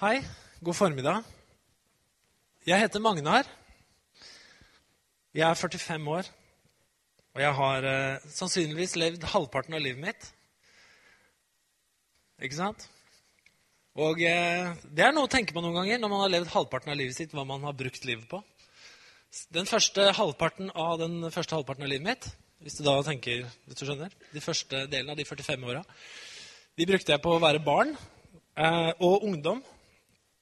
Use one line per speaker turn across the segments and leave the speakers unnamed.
Hei, god formiddag. Jeg heter Magnar. Jeg er 45 år, og jeg har eh, sannsynligvis levd halvparten av livet mitt. Ikke sant? Og eh, det er noe å tenke på noen ganger når man har levd halvparten av livet sitt, hva man har brukt livet på. Den første halvparten av den første halvparten av livet mitt, hvis du da tenker, hvis du skjønner, de første delen av de 45 åra, de brukte jeg på å være barn eh, og ungdom.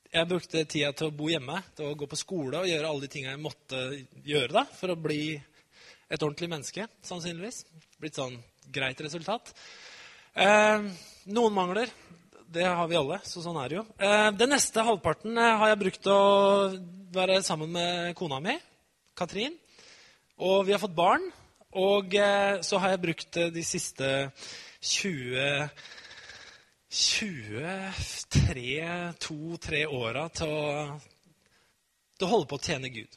Jeg brukte tida til å bo hjemme, til å gå på skole og gjøre alle de tinga jeg måtte gjøre da, for å bli et ordentlig menneske, sannsynligvis. Blitt sånn greit resultat. Eh, noen mangler. Det har vi alle, så sånn er det jo. Eh, den neste halvparten eh, har jeg brukt å være sammen med kona mi, Katrin. Og vi har fått barn. Og eh, så har jeg brukt eh, de siste 20 23-2-3 åra til, til, å holde på å tjene Gud.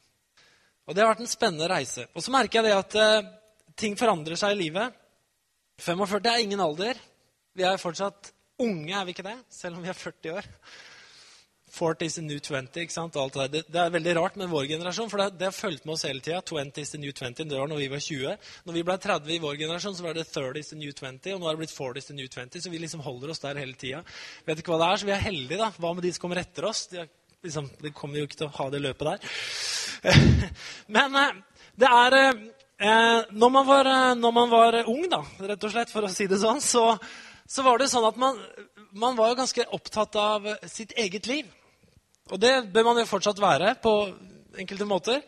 Og Det har vært en spennende reise. Og så merker jeg det at uh, ting forandrer seg i livet. 45 er ingen alder. Vi er fortsatt unge, er vi ikke det? Selv om vi er 40 år. 40 is the new 20. ikke sant? Det, det, det, er veldig rart med vår generasjon, for det, det har fulgt med oss hele tida. 20 is the new 20. Det var når vi var 20. Når vi ble 30 i vår generasjon, så var det 30 is the new 20. Og nå er det blitt 40 is the new 20. Så vi liksom holder oss der hele tida. Vet ikke hva det er, så vi er heldige, da. Hva med de som kommer etter oss? De, liksom, de kommer jo ikke til å ha det løpet der. Men eh, det er eh, når, man var, eh, når man var ung, da, rett og slett, for å si det sånn, så, så var det sånn at man, man var ganske opptatt av sitt eget liv. Og det bør man jo fortsatt være på enkelte måter.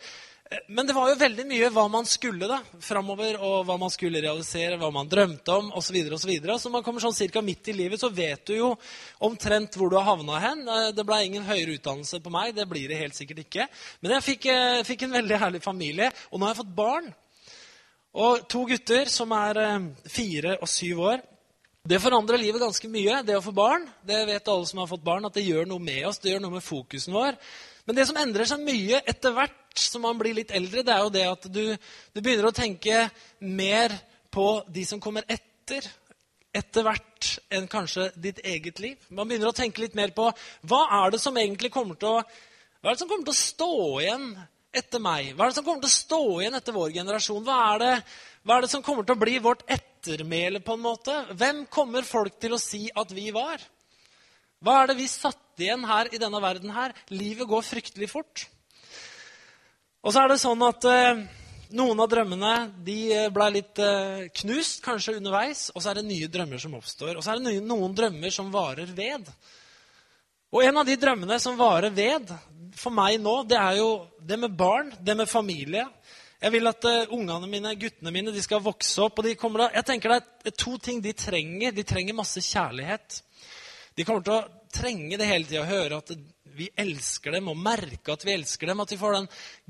Men det var jo veldig mye hva man skulle da, framover, og hva man skulle realisere, hva man drømte om osv. Så, og så, videre. så man kommer sånn cirka midt i livet, så vet du jo omtrent hvor du har havna hen. Det ble ingen høyere utdannelse på meg, det blir det helt sikkert ikke. Men jeg fikk, eh, fikk en veldig herlig familie, og nå har jeg fått barn. Og to gutter som er eh, fire og syv år. Det forandrer livet ganske mye, det å få barn. Det vet alle som har fått barn, at det gjør noe med oss. Det gjør noe med fokusen vår. Men det som endrer seg mye etter hvert som man blir litt eldre, det er jo det at du, du begynner å tenke mer på de som kommer etter. Etter hvert enn kanskje ditt eget liv. Man begynner å tenke litt mer på hva er det som egentlig kommer til å, hva er det som kommer til å stå igjen etter meg? Hva er det som kommer til å stå igjen etter vår generasjon? Hva er det, hva er det som kommer til å bli vårt etter? Ettermæle, på en måte. Hvem kommer folk til å si at vi var? Hva er det vi satt igjen her i denne verden her? Livet går fryktelig fort. Og så er det sånn at eh, noen av drømmene de eh, ble litt eh, knust, kanskje underveis. Og så er det nye drømmer som oppstår. Og så er det nye, noen drømmer som varer ved. Og en av de drømmene som varer ved for meg nå, det er jo det med barn, det med familie. Jeg vil at uh, ungene mine, guttene mine de skal vokse opp. og de kommer da, jeg tenker Det er to ting de trenger. De trenger masse kjærlighet. De kommer til å trenge det hele tida. Høre at vi elsker dem, og merke at vi elsker dem. At de får den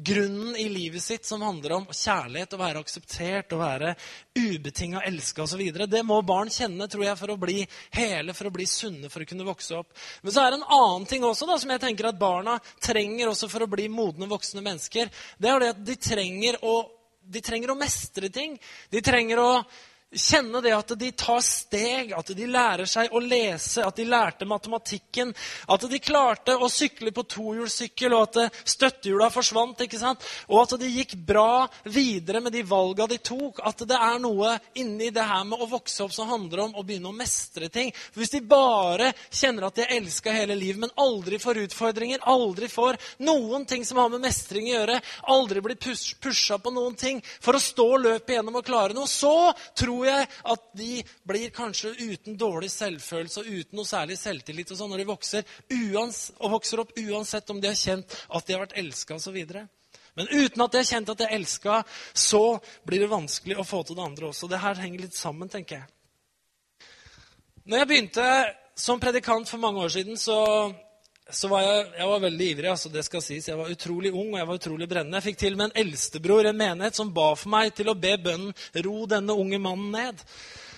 grunnen i livet sitt som handler om kjærlighet, å være akseptert, å være ubetinga elska osv. Det må barn kjenne tror jeg, for å bli hele, for å bli sunne, for å kunne vokse opp. Men så er det en annen ting også da, som jeg tenker at barna trenger også for å bli modne voksne mennesker. Det er det at de trenger å, de trenger å mestre ting. De trenger å Kjenne det at de tar steg, at de lærer seg å lese, at de lærte matematikken, at de klarte å sykle på tohjulssykkel, og at støttehjula forsvant, ikke sant? og at de gikk bra videre med de valga de tok. At det er noe inni det her med å vokse opp som handler om å begynne å mestre ting. For Hvis de bare kjenner at de er elska hele livet, men aldri får utfordringer, aldri får noen ting som har med mestring å gjøre, aldri blir pusha på noen ting for å stå løpet gjennom og klare noe, så tror tror jeg at de blir kanskje uten dårlig selvfølelse og uten noe særlig selvtillit og sånn når de vokser, og vokser opp uansett om de har kjent at de har vært elska osv. Men uten at de har kjent at de er elska, så blir det vanskelig å få til det andre også. Det her henger litt sammen, tenker jeg. Når jeg begynte som predikant for mange år siden, så så var jeg, jeg var veldig ivrig. altså det skal sies. Jeg var utrolig ung og jeg var utrolig brennende. Jeg fikk til med en eldstebror en menighet som ba for meg til å be bønnen 'ro denne unge mannen ned'.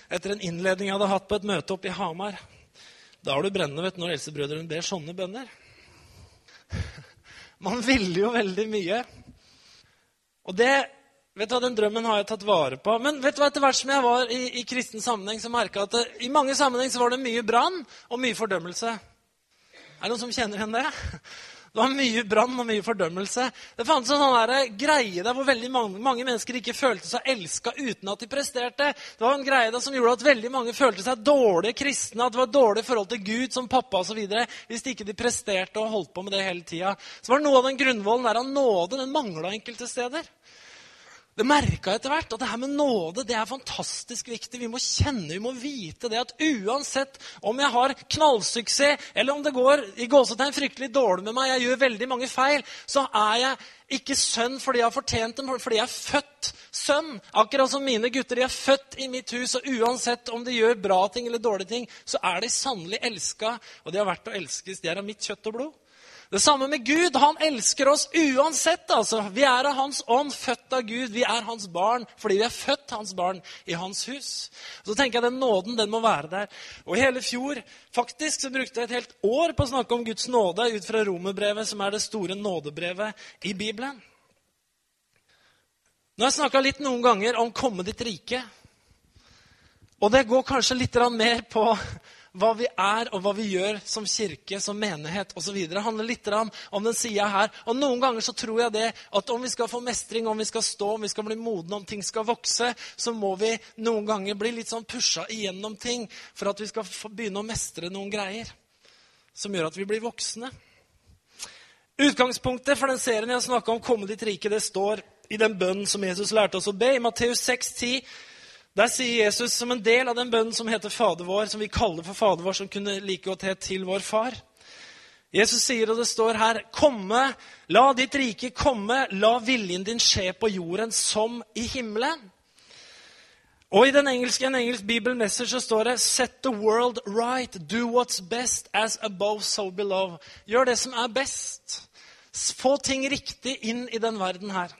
Etter en innledning jeg hadde hatt på et møte oppe i Hamar. Da er du brennende vet du, når eldstebrødrene ber sånne bønner. Man ville jo veldig mye. Og det, vet du hva, Den drømmen har jeg tatt vare på. Men vet du hva, etter hvert som jeg var i, i kristen sammenheng, så merka jeg at det, i mange sammenheng så var det mye brann og mye fordømmelse. Er det noen som kjenner igjen det? Det var mye brann og mye fordømmelse. Det fantes en sånn greie der hvor veldig mange, mange mennesker ikke følte seg elska uten at de presterte. Det var en greie der som gjorde at veldig mange følte seg dårlige kristne, at det var dårlig forhold til Gud som pappa osv. hvis ikke de presterte og holdt på med det hele tida. Så var noe av den grunnvollen der av nåde den mangla enkelte steder. Det merka etter hvert at det her med nåde det er fantastisk viktig. Vi må kjenne, vi må vite det at uansett om jeg har knallsuksess, eller om det går i gåsetegn fryktelig dårlig med meg, jeg gjør veldig mange feil, så er jeg ikke sønn fordi jeg har fortjent dem, fordi jeg er født sønn. Akkurat som mine gutter. De er født i mitt hus, og uansett om de gjør bra ting eller dårlige ting, så er de sannelig elska, og de har vært å elskes. De er av mitt kjøtt og blod. Det samme med Gud. Han elsker oss uansett. altså. Vi er av Hans ånd, født av Gud. Vi er Hans barn fordi vi er født Hans barn i Hans hus. Så tenker jeg Den nåden den må være der. Og I hele fjor faktisk, så brukte jeg et helt år på å snakke om Guds nåde ut fra romerbrevet, som er det store nådebrevet i Bibelen. Nå har jeg snakka litt noen ganger om 'komme ditt rike'. Og det går kanskje litt mer på hva vi er og hva vi gjør som kirke, som menighet osv. Det handler litt om den sida her. Og Noen ganger så tror jeg det at om vi skal få mestring, om vi skal stå, om vi skal bli modne, om ting skal vokse, så må vi noen ganger bli litt sånn pusha igjennom ting for at vi skal begynne å mestre noen greier som gjør at vi blir voksne. Utgangspunktet for den serien jeg snakka om, 'Komme ditt rike', det står i den bønnen som Jesus lærte oss å be. I Matteus 6, 10, der sier Jesus som en del av den bønnen som heter Fader vår, som vi kaller for Fader vår, som kunne like godt hett til vår far. Jesus sier, og det står her, komme, la ditt rike komme, la viljen din skje på jorden som i himmelen. Og i den engelske, en engelsk bibelmessage så står det Set the world right, do what's best, as above, so below. Gjør det som er best. Få ting riktig inn i den verden her.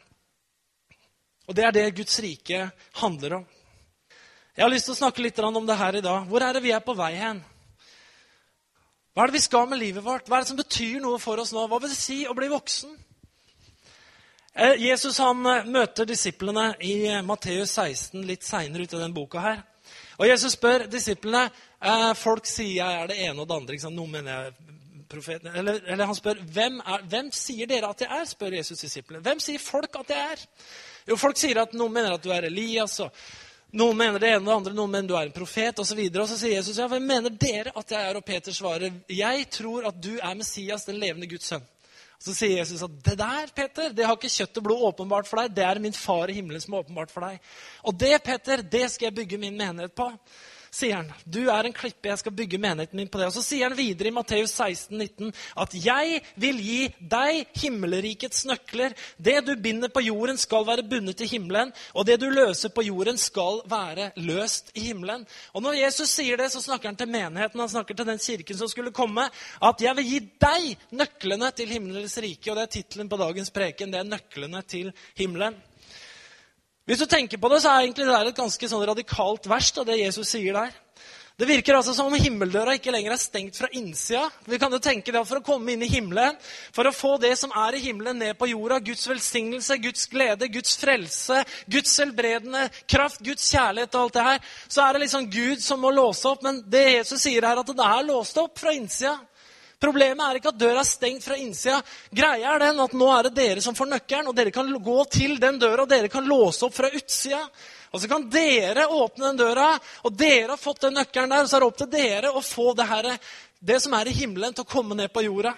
Og det er det Guds rike handler om. Jeg har lyst til å snakke litt om det her i dag. Hvor er det vi er på vei hen? Hva er det vi skal med livet vårt? Hva er det som betyr noe for oss nå? Hva vil det si å bli voksen? Eh, Jesus han eh, møter disiplene i eh, Matteus 16 litt seinere ute i den boka her. Og Jesus spør disiplene Folk sier jeg er det ene og det andre. Ikke sant? Noen mener jeg profeten. Eller, eller han spør hvem, er, hvem sier dere at jeg er? spør Jesus disiplene. Hvem sier folk at jeg er? Jo, folk sier at noen mener at du er Elias. og noen mener det ene og det andre, noen mener du er en profet osv. Og, og så sier Jesus ja, hvem mener dere at jeg er? Og Peter svarer jeg tror at du er Messias, den levende Guds sønn. Og Så sier Jesus at det der, Peter, det har ikke kjøtt og blod åpenbart for deg. Det er min far i himmelen som er åpenbart for deg. Og det, Peter, det skal jeg bygge min menighet på sier han. Du er en klippe, jeg skal bygge menigheten min på det. Og så sier han videre i Matteus 16, 19, at jeg vil gi deg himmelrikets nøkler. Det du binder på jorden, skal være bundet i himmelen, og det du løser på jorden, skal være løst i himmelen. Og når Jesus sier det, så snakker han til menigheten, han snakker til den kirken som skulle komme, at jeg vil gi deg nøklene til himmelens rike. Og det er tittelen på dagens preken. Det er nøklene til himmelen. Hvis du tenker på det, så er egentlig det et ganske sånn radikalt vers, da, det Jesus sier der. Det virker altså som om himmeldøra ikke lenger er stengt fra innsida. Vi kan jo tenke det at For å komme inn i himmelen, for å få det som er i himmelen, ned på jorda, Guds velsignelse, Guds glede, Guds frelse, Guds helbredende kraft, Guds kjærlighet og alt det her, så er det liksom Gud som må låse opp. Men det Jesus sier her, at det er låst opp fra innsida. Problemet er ikke at døra er stengt fra innsida. Greia er den at nå er det dere som får nøkkelen, og dere kan gå til den døra, og dere kan låse opp fra utsida. Og så kan dere åpne den døra, og dere har fått den nøkkelen der. Og så er det opp til dere å få det, her, det som er i himmelen, til å komme ned på jorda.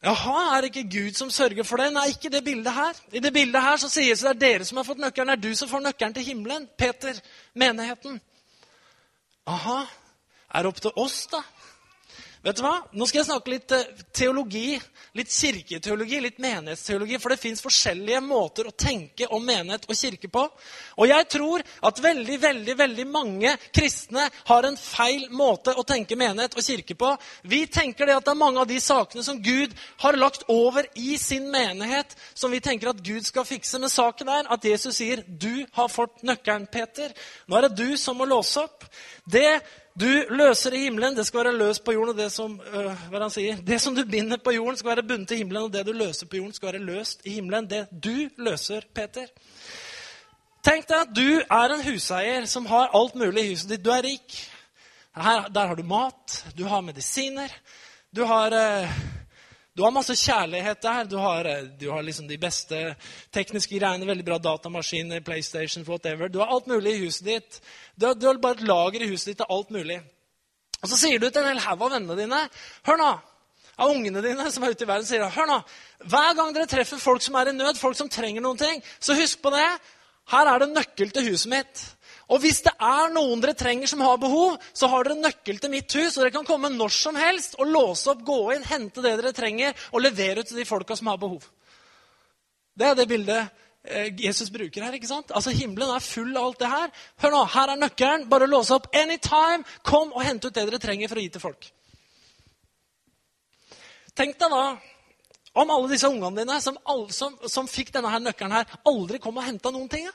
Jaha, er det ikke Gud som sørger for det? Nei, ikke det bildet her. I det bildet her så sies det at det er dere som har fått nøkkelen. Det er du som får nøkkelen til himmelen. Peter, menigheten. Aha. Er det opp til oss, da? Vet du hva? Nå skal jeg snakke litt eh, teologi, litt kirketeologi, litt menighetsteologi. For det fins forskjellige måter å tenke om menighet og kirke på. Og jeg tror at veldig, veldig, veldig mange kristne har en feil måte å tenke menighet og kirke på. Vi tenker det at det er mange av de sakene som Gud har lagt over i sin menighet, som vi tenker at Gud skal fikse. Men saken er at Jesus sier, 'Du har fått nøkkelen, Peter'. Nå er det du som må låse opp. Det du løser i himmelen, det skal være løst på jorden. og Det som, øh, hva han sier, det som du binder på jorden, skal være bundet i himmelen. Og det du løser på jorden, skal være løst i himmelen. Det du løser, Peter. Tenk deg at du er en huseier som har alt mulig i huset ditt. Du er rik. Her, der har du mat, du har medisiner, Du har, eh, du har masse kjærlighet der. Du har, eh, du har liksom de beste tekniske greiene. Veldig bra datamaskiner, PlayStation, whatever. Du har alt mulig i huset ditt. Du har, du har bare et lager i huset ditt av alt mulig. Og så sier du til en hel haug av vennene dine Hør nå! Av ungene dine som er ute i verden, sier Hør nå! Hver gang dere treffer folk som er i nød, folk som trenger noen ting, så husk på det. Her er det nøkkel til huset mitt. Og hvis det er noen dere trenger som har behov, så har dere nøkkel til mitt hus, og dere kan komme når som helst og låse opp, gå inn, hente det dere trenger, og levere ut til de folka som har behov. Det er det bildet eh, Jesus bruker her. ikke sant? Altså Himmelen er full av alt det her. Hør nå, Her er nøkkelen. Bare låse opp anytime. Kom og hent ut det dere trenger for å gi til folk. Tenk deg da om alle disse ungene dine som, som, som fikk denne her nøkkelen her, aldri kom og henta noen ting. Ja.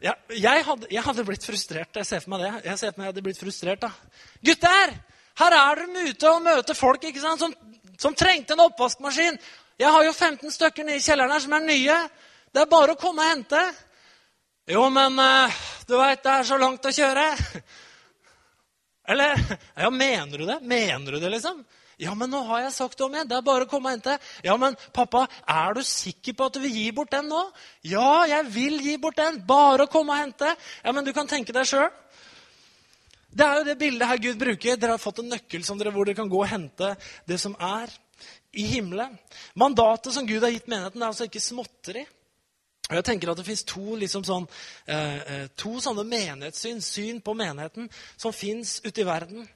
Ja, jeg, hadde, jeg, hadde, blitt frustrert. Jeg ser for meg det. Jeg ser for meg jeg hadde blitt frustrert da. Gutter! Her er dere ute og møter folk ikke sant? Som, som, trengte en oppvaskmaskin. Jeg har jo 15 stykker nede i kjelleren her som er nye. Det er bare å komme og hente. Jo, men uh, du veit, det er så langt å kjøre. Eller Ja, mener du det? Mener du det, liksom? Ja, men nå har jeg sagt det om igjen. Det er bare å komme og hente. Ja, men pappa, er du sikker på at du vil gi bort den nå? Ja, jeg vil gi bort den. Bare å komme og hente. Ja, men du kan tenke deg sjøl. Det er jo det bildet her Gud bruker. Dere har fått en nøkkel dere, hvor dere kan gå og hente det som er i himmelen. Mandatet som Gud har gitt menigheten, er altså ikke småtteri. Og jeg tenker at Det fins to, liksom sånn, eh, eh to sånne menighetssyn, syn på menigheten, som fins ute i verden.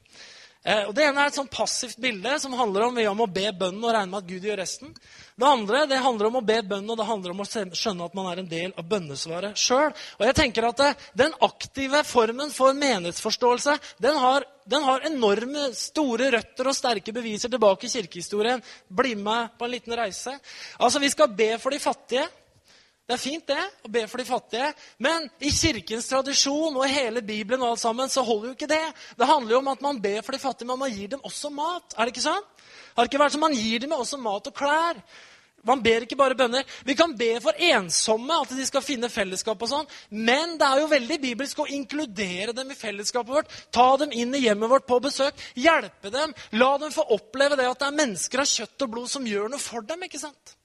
Eh, og Det ene er et sånn passivt bilde som handler om, om å be bønnen og regne med at Gud gjør resten. Det andre det handler om å be bønnen og det handler om å skjønne at man er en del av bønnesvaret sjøl. Jeg tenker at det, Den aktive formen for menighetsforståelse den har, den har, enorme, store røtter og sterke beviser tilbake i kirkehistorien. Bli med på en liten reise. Altså, Vi skal be for de fattige. Det er fint det, å be for de fattige, men i kirkens tradisjon og hele Bibelen og alt sammen, så holder jo ikke det. Det handler jo om at man ber for de fattige, men man gir dem også mat. Er det ikke sånn? Har det ikke vært sånn man gir dem også mat og klær? Man ber ikke bare bønner. Vi kan be for ensomme, at de skal finne fellesskap og sånn. Men det er jo veldig bibelsk å inkludere dem i fellesskapet vårt. Ta dem inn i hjemmet vårt på besøk. Hjelpe dem. La dem få oppleve det at det er mennesker av kjøtt og blod som gjør noe for dem. ikke sant?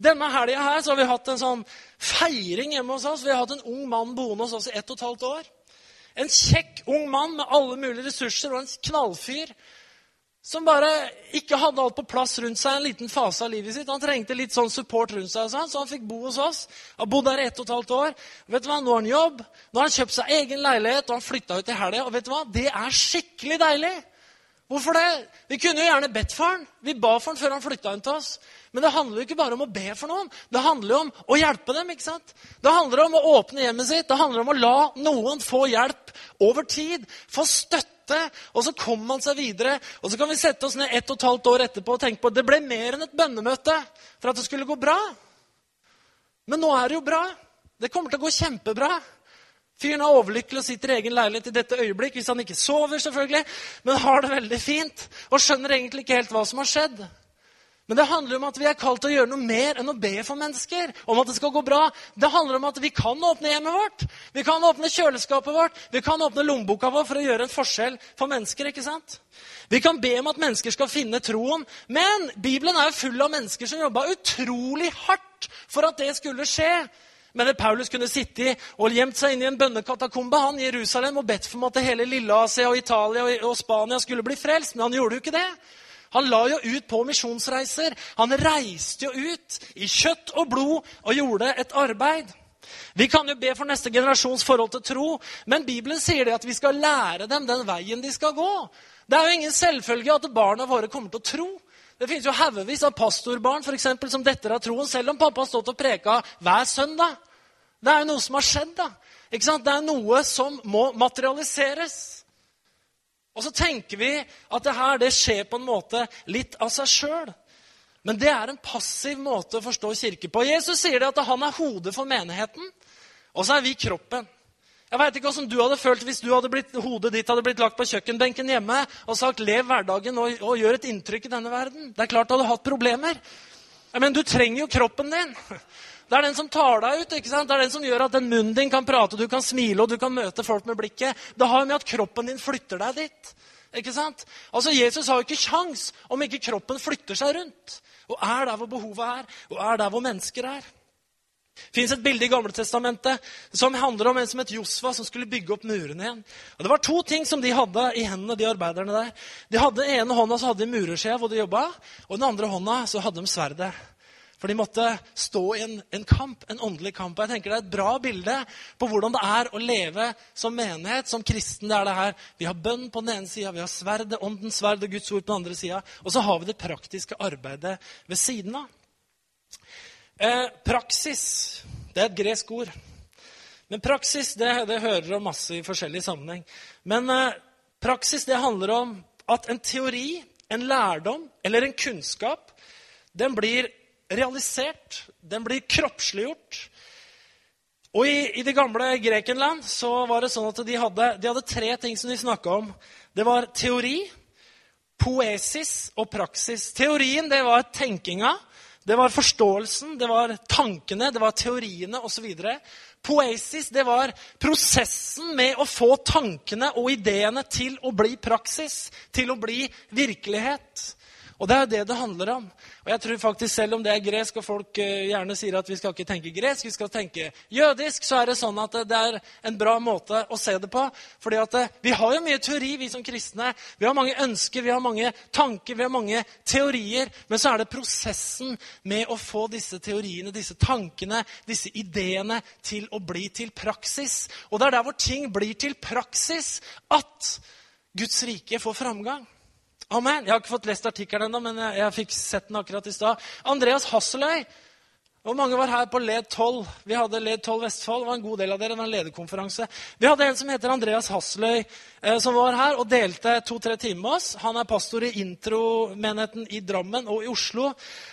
Denne helga her så har vi hatt en sånn feiring hjemme hos oss. Vi har hatt en ung mann boende hos oss i ett og et halvt år. En kjekk ung mann med alle mulige ressurser og en knallfyr som bare ikke hadde alt på plass rundt seg en liten fase av livet sitt. Han trengte litt sånn support rundt seg, så han fikk bo hos oss. Han bodde der i ett og et halvt år. Vet du hva? Nå har han jobb, nå har han kjøpt seg egen leilighet, og han flytta ut i helga. Og vet du hva? Det er skikkelig deilig! Hvorfor det? Vi kunne jo gjerne bedt for han. Vi ba for han før han flytta inn til oss. Men det handler jo ikke bare om å be for noen. Det handler jo om å hjelpe dem. ikke sant? Det handler om å åpne hjemmet sitt. Det handler om å la noen få hjelp over tid. Få støtte. Og så kommer man seg videre. Og så kan vi sette oss ned ett og et halvt år etterpå og tenke på at det ble mer enn et bønnemøte for at det skulle gå bra. Men nå er det jo bra. Det kommer til å gå kjempebra. Fyren er overlykkelig og sitter i egen leilighet i dette øyeblikk, hvis han ikke sover, selvfølgelig, men har det veldig fint og skjønner egentlig ikke helt hva som har skjedd. Men det handler om at vi er kalt til å gjøre noe mer enn å be for mennesker. om at Det skal gå bra. Det handler om at vi kan åpne hjemmet vårt. Vi kan åpne kjøleskapet vårt. Vi kan åpne lommeboka vår for å gjøre en forskjell for mennesker. ikke sant? Vi kan be om at mennesker skal finne troen. Men Bibelen er jo full av mennesker som jobba utrolig hardt for at det skulle skje. Men det Paulus kunne sitte og gjemt seg inn i en bønnekatakombe han i Jerusalem og bedt for at hele Lille-Asia og Italia og Spania skulle bli frelst. Men han gjorde jo ikke det. Han la jo ut på misjonsreiser. Han reiste jo ut i kjøtt og blod og gjorde et arbeid. Vi kan jo be for neste generasjons forhold til tro, men Bibelen sier det at vi skal lære dem den veien de skal gå. Det er jo ingen selvfølge at barna våre kommer til å tro. Det finnes jo haugevis av pastorbarn for eksempel, som detter av troen, selv om pappa har stått og preka hver søndag. Det er jo noe som har skjedd. da. Det er noe som må materialiseres. Og så tenker vi at det her det skjer på en måte litt av seg sjøl. Men det er en passiv måte å forstå kirke på. Jesus sier det at han er hodet for menigheten, og så er vi kroppen. Jeg vet ikke åssen du hadde følt hvis du hadde blitt, hodet ditt hadde blitt lagt på kjøkkenbenken hjemme og sagt 'lev hverdagen og, og gjør et inntrykk i denne verden'. Det er klart du hadde hatt problemer. Men du trenger jo kroppen din. Det er den som tar deg ut. ikke sant? Det er den som gjør at den munnen din kan prate, du kan smile og du kan møte folk med blikket. Det har med at kroppen din flytter deg dit. Ikke sant? Altså, Jesus har jo ikke kjangs om ikke kroppen flytter seg rundt. Og er der hvor behovet er, og er der hvor mennesker er. Det fins et bilde i Gamle Testamentet som handler om en som het Josfa, som skulle bygge opp murene igjen. Og Det var to ting som de hadde i hendene, de arbeiderne der. De hadde ene hånda så hadde de murerskjea hvor de jobba, og den andre hånda så hadde de sverdet. For de måtte stå i en, en, kamp, en åndelig kamp. Og jeg tenker Det er et bra bilde på hvordan det er å leve som menighet, som kristen. det er det her. Vi har bønn på den ene sida, vi har sverdet, åndens sverd og Guds ord på den andre sida. Og så har vi det praktiske arbeidet ved siden av. Eh, praksis det er et gresk ord. Men praksis det, det hører om masse i forskjellig sammenheng. Men eh, praksis det handler om at en teori, en lærdom eller en kunnskap den blir realisert. Den blir kroppsliggjort. Og i, i, det gamle Grekenland så var det sånn at de hadde, de hadde tre ting som de snakka om. Det var teori, poesis og praksis. Teorien det var tenkinga. Det var forståelsen, det var tankene, det var teoriene osv. Poesis det var prosessen med å få tankene og ideene til å bli praksis, til å bli virkelighet. Og det er jo det det handler om. Og jeg tror faktisk Selv om det er gresk, og folk eh, gjerne sier at vi skal ikke tenke gresk, vi skal tenke jødisk, så er det sånn at det er en bra måte å se det på. Fordi at eh, vi har jo mye teori, vi som kristne. Vi har mange ønsker, vi har mange tanker, vi har mange teorier. Men så er det prosessen med å få disse teoriene, disse tankene, disse ideene til å bli til praksis. Og det er der hvor ting blir til praksis, at Guds rike får framgang. Amen. Jeg har ikke fått lest artikkelen ennå, men jeg, jeg, fikk sett den akkurat i stad. Andreas Hasseløy. Hvor mange var her på Led 12? Vi hadde Led 12 Vestfold. Det var en god del av dere. en lederkonferanse. Vi hadde en som heter Andreas Hasseløy, eh, som var her og delte to-tre timer med oss. Han er pastor i intromenigheten i Drammen og i Oslo.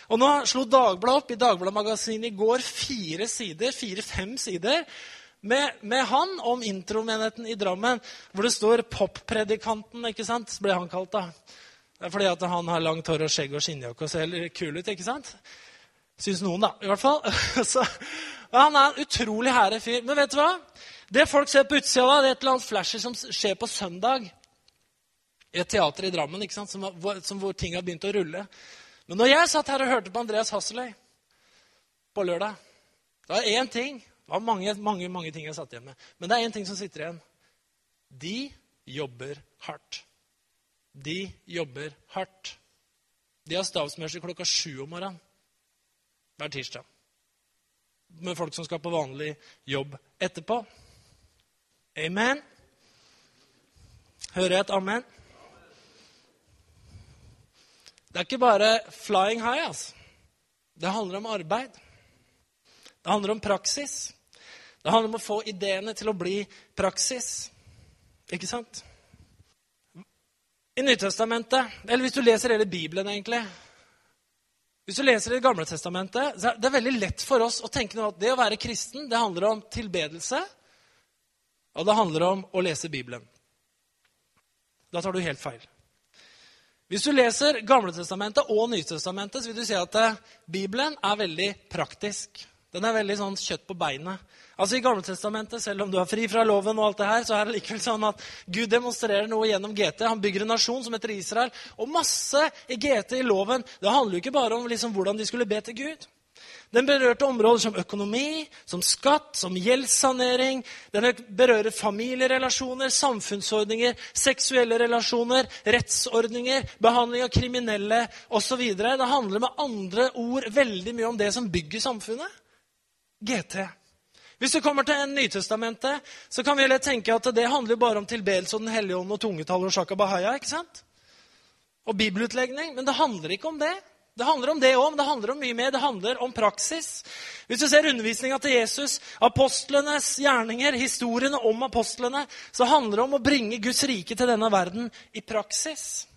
Og nå slo Dagbladet opp i Dagbladet-magasinet i går fire sider, fire-fem sider med, med, han om intromenigheten i Drammen, hvor det står 'Poppredikanten', ikke sant? ble han kalt da. Det er fordi at han har langt hår og skjegg og skinnjakke og ser kul ut. ikke sant? Syns noen, da. i hvert fall. Så, han er en utrolig herre fyr. Men vet du hva? Det folk ser på utsida, da, det er et eller annet flasher som skjer på søndag. I et teater i Drammen ikke sant? Som, som, hvor ting har begynt å rulle. Men når jeg satt her og hørte på Andreas Hasseløy på lørdag, det var én ting det var mange, mange, mange ting jeg satt igjen med. Men det er én ting som sitter igjen. De jobber hardt. De jobber hardt. De har stavsmørsel klokka sju om morgenen hver tirsdag. Med folk som skal på vanlig jobb etterpå. Amen. Hører jeg et amen? Det er ikke bare flying high. altså. Det handler om arbeid. Det handler om praksis. Det handler om å få ideene til å bli praksis. Ikke sant? I Nytestamentet, eller hvis du leser hele Bibelen, egentlig Hvis du leser Det gamle testamentet, så er det veldig lett for oss å tenke at det å være kristen det handler om tilbedelse, og det handler om å lese Bibelen. Da tar du helt feil. Hvis du leser Gamletestamentet og Nytestamentet, så vil du si at eh, Bibelen er veldig praktisk. Den er veldig sånn kjøtt på beinet. Altså I Gammeltestamentet, selv om du er fri fra loven, og alt det her, så er det likevel sånn at Gud demonstrerer noe gjennom GT. Han bygger en nasjon som heter Israel. Og masse i GT, i loven, det handler jo ikke bare om liksom hvordan de skulle be til Gud. Den berørte områder som økonomi, som skatt, som gjeldssanering. Den berører familierelasjoner, samfunnsordninger, seksuelle relasjoner, rettsordninger, behandling av kriminelle osv. Det handler med andre ord veldig mye om det som bygger samfunnet. GT. Hvis du kommer til Nytestamentet, så kan vi tenke at det handler bare om tilbedelse og Den hellige ånd og tungetall og shaka bahaya. ikke sant? Og bibelutlegning. Men det handler ikke om det. Det handler om det òg, men det handler om mye mer. Det handler om praksis. Hvis du ser undervisninga til Jesus, apostlenes gjerninger, historiene om apostlene, så handler det om å bringe Guds rike til denne verden i praksis.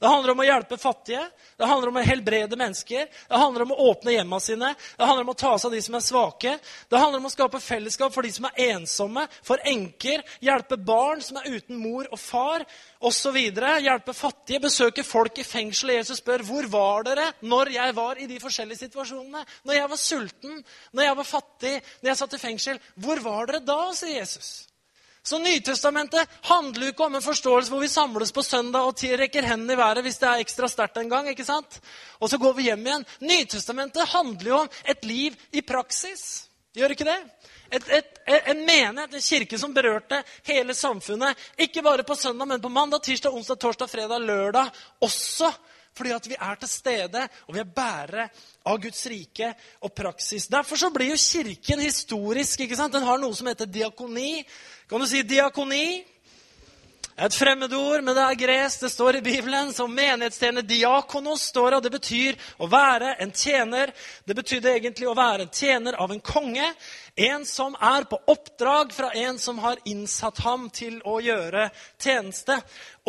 Det handler om å hjelpe fattige, det handler om å helbrede mennesker, det handler om å åpne hjemma sine, det handler om å ta seg av de som er svake, det handler om å skape fellesskap for de som er ensomme, for enker, hjelpe barn som er uten mor og far, osv. Hjelpe fattige, besøke folk i fengsel. Jesus spør hvor var dere når jeg var i de forskjellige situasjonene. Når jeg var sulten, når jeg var fattig, når jeg satt i fengsel. Hvor var dere da, sier Jesus. Så Nytestamentet handler jo ikke om en forståelse hvor vi samles på søndag og rekker hendene i været hvis det er ekstra sterkt en gang. ikke sant? Og så går vi hjem igjen. Nytestamentet handler jo om et liv i praksis. Gjør ikke det? Et, et, en menighet, en kirke som berørte hele samfunnet. Ikke bare på søndag, men på mandag, tirsdag, onsdag, torsdag, fredag, lørdag også. Fordi at vi er til stede, og vi er bærere av Guds rike og praksis. Derfor så blir jo Kirken historisk. ikke sant? Den har noe som heter diakoni. Kan du si diakoni? Et fremmedord, men det er gresk. Det står i Bibelen som menighetstjener. Diakonos står og Det betyr å være en tjener. Det betydde egentlig å være en tjener av en konge. En som er på oppdrag fra en som har innsatt ham til å gjøre tjeneste.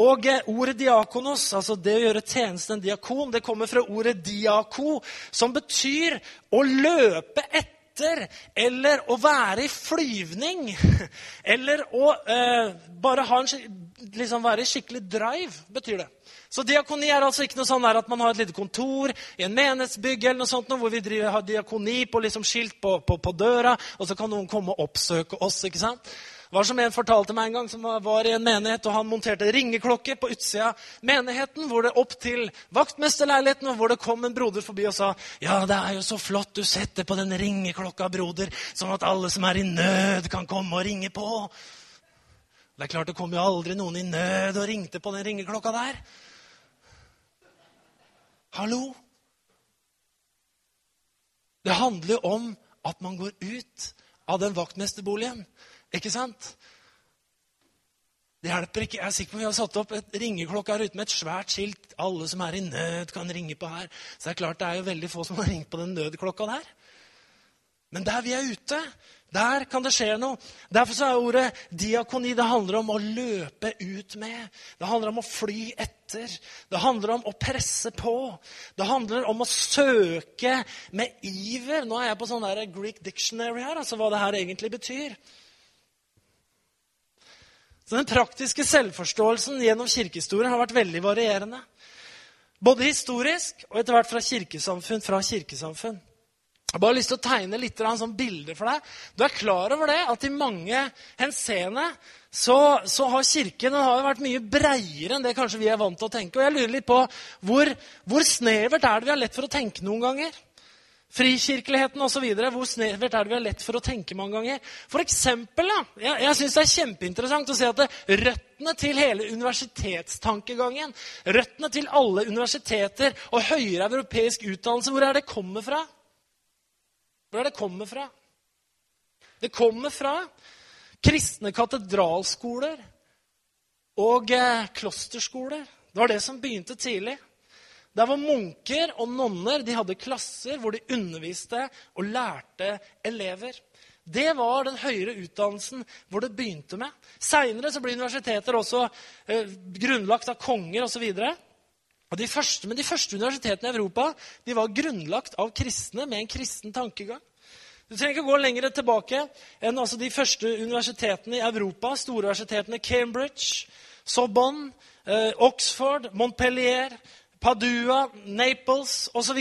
Og eh, ordet diakonos, altså det å gjøre tjeneste, en diakon, det kommer fra ordet diako, som betyr å løpe etter, eller å være i flyvning, eller å eh, bare ha en, liksom være skikkelig drive, betyr det. Så diakoni er altså ikke noe sånn at man har et lite kontor i en menighetsbygg eller noe sånt, hvor vi driver, har diakoni på liksom skilt på, på, på døra, og så kan noen komme og oppsøke oss. ikke sant? Det var som en fortalte meg en gang som var i en menighet, og han monterte ringeklokke på utsida av menigheten, hvor det opp til vaktmesterleiligheten, og hvor det kom en broder forbi og sa ja, det er jo så flott du setter på den ringeklokka, broder, sånn at alle som er i nød, kan komme og ringe på. Det er klart det kom jo aldri noen i nød og ringte på den ringeklokka der. Hallo? Det handler jo om at man går ut av den vaktmesterboligen ikke sant? Det hjelper ikke. Jeg er sikker på Vi har satt opp et ringeklokke her ute med et svært skilt. Alle som er i nød, kan ringe på her. Så det er klart det er jo veldig få som har ringt på den nødklokka der. Men der vi er ute, der kan det skje noe. Derfor så er ordet diakoni det handler om å løpe ut med. Det handler om å fly etter. Det handler om å presse på. Det handler om å søke med iver. Nå er jeg på sånn der Greek dictionary her, altså hva det her egentlig betyr. Så Den praktiske selvforståelsen gjennom kirkehistorien har vært veldig varierende. Både historisk og etter hvert fra kirkesamfunn fra kirkesamfunn. Jeg har bare lyst til å tegne litt sånn bilder for deg. Du er klar over det at i mange henseende så, så, har Kirken har vært mye breiere enn det kanskje vi er vant til å tenke. Og jeg lurer litt på hvor, hvor snevert er det vi har lett for å tenke noen ganger? frikirkeligheten osv. Hvor snevert er det vi har lett for å tenke mange ganger? For eksempel, da, jeg, jeg syns det er kjempeinteressant å se at det, røttene til hele universitetstankegangen, røttene til alle universiteter og høyere europeisk utdannelse, hvor er det kommer fra? Hvor er det kommer fra? Det kommer fra kristne katedralskoler og eh, klosterskoler. Det var det som begynte tidlig. Der var munker og nonner de hadde klasser hvor de underviste og lærte elever. Det var den høyere utdannelsen hvor det begynte med. Seinere ble universiteter også eh, grunnlagt av konger osv. De første, men de første universitetene i Europa de var grunnlagt av kristne med en kristen tankegang. Du trenger ikke gå lenger tilbake enn altså de første universitetene i Europa. Store universitetene Cambridge, Sorbonne, eh, Oxford, Montpellier, Padua, Naples osv.,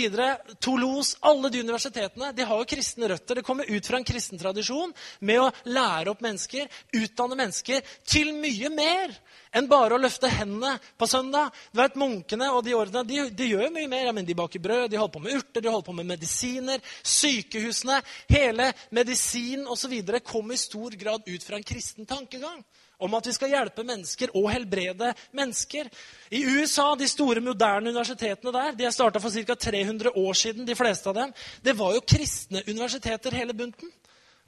Toulouse Alle de universitetene de har jo kristne røtter. Det kommer ut fra en kristen tradisjon med å lære opp mennesker, utdanne mennesker, til mye mer enn bare å løfte hendene på søndag. Du vet, Munkene og de ordene de, de gjør mye mer. Ja, men de baker brød, de holder på med urter, de holder på med medisiner. Sykehusene, hele medisin osv. kommer i stor grad ut fra en kristen tankegang om at vi skal hjelpe mennesker og helbrede mennesker. I USA, de store, moderne universitetene der, de er starta for ca. 300 år siden, de fleste av dem, det var jo kristne universiteter hele bunten.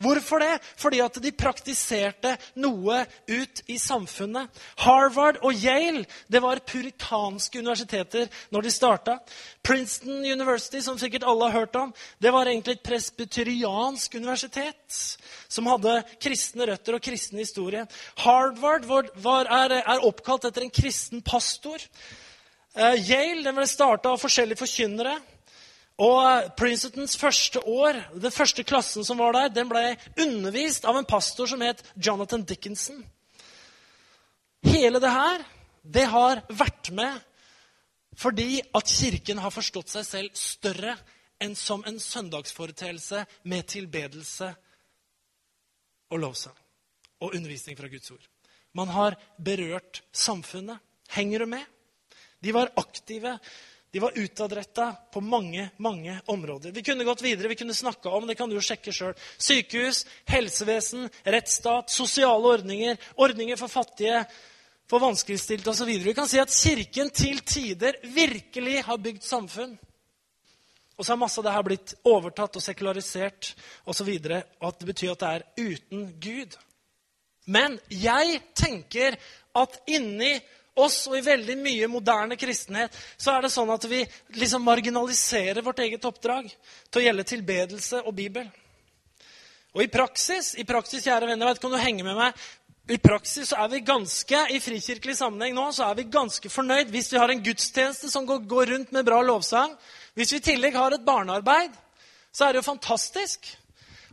Hvorfor det? Fordi at de praktiserte noe ut i samfunnet. Harvard og Yale det var puritanske universiteter når de starta. Princeton University, som sikkert alle har hørt om, det var egentlig et presbyteriansk universitet som hadde kristne røtter og kristen historie. Harvard var, er, er, oppkalt etter en kristen pastor. Uh, Yale den ble starta av forskjellige forkynnere. Og Princetons første år, den første klassen som var der, den ble undervist av en pastor som het Jonathan Dickinson. Hele det her, det har vært med fordi at Kirken har forstått seg selv større enn som en søndagsforeteelse med tilbedelse og lovsang. og undervisning fra Guds ord. Man har berørt samfunnet. Henger du med? De var aktive. De var utadretta på mange mange områder. Vi kunne gått videre, vi kunne snakka om det kan du jo sjekke sjøl. Sykehus, helsevesen, rettsstat, sosiale ordninger, ordninger for fattige, for vanskeligstilte osv. Vi kan si at Kirken til tider virkelig har bygd samfunn. Og så har masse av det her blitt overtatt og sekularisert osv. Og, og at det betyr at det er uten Gud. Men jeg tenker at inni oss og i veldig mye moderne kristenhet så er det sånn at vi liksom marginaliserer vårt eget oppdrag til å gjelde tilbedelse og Bibel. Og i praksis, i praksis, kjære venner, jeg vet ikke du henger med meg, i praksis så er vi ganske i frikirkelig sammenheng nå, så er vi ganske fornøyd hvis vi har en gudstjeneste som går, går rundt med bra lovsang. Hvis vi i tillegg har et barnearbeid, så er det jo fantastisk.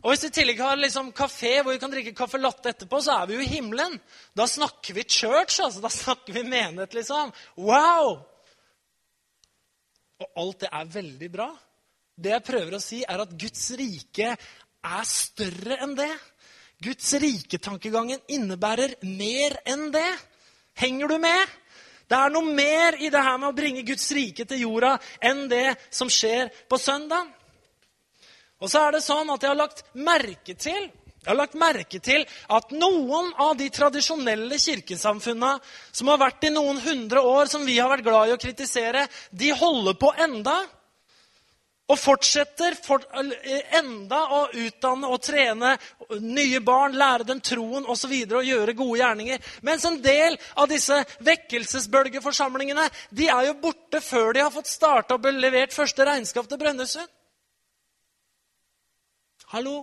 Og hvis vi i tillegg har liksom kafé hvor vi kan drikke caffè latte etterpå, så er vi jo i himmelen. Da snakker vi church, altså. Da snakker vi menighet, liksom. Wow! Og alt det er veldig bra. Det jeg prøver å si, er at Guds rike er større enn det. Guds riketankegangen innebærer mer enn det. Henger du med? Det er noe mer i det her med å bringe Guds rike til jorda enn det som skjer på søndag. Og så er det sånn at jeg har lagt merke til jeg har lagt merke til at noen av de tradisjonelle kirkesamfunna som har vært i noen hundre år, som vi har vært glad i å kritisere, de holder på enda. Og fortsetter for, enda å utdanne og trene nye barn, lære dem troen osv. Og, og gjøre gode gjerninger. Mens en del av disse vekkelsesbølgeforsamlingene de er jo borte før de har fått starta og levert første regnskap til Brønnøysund. Hallo?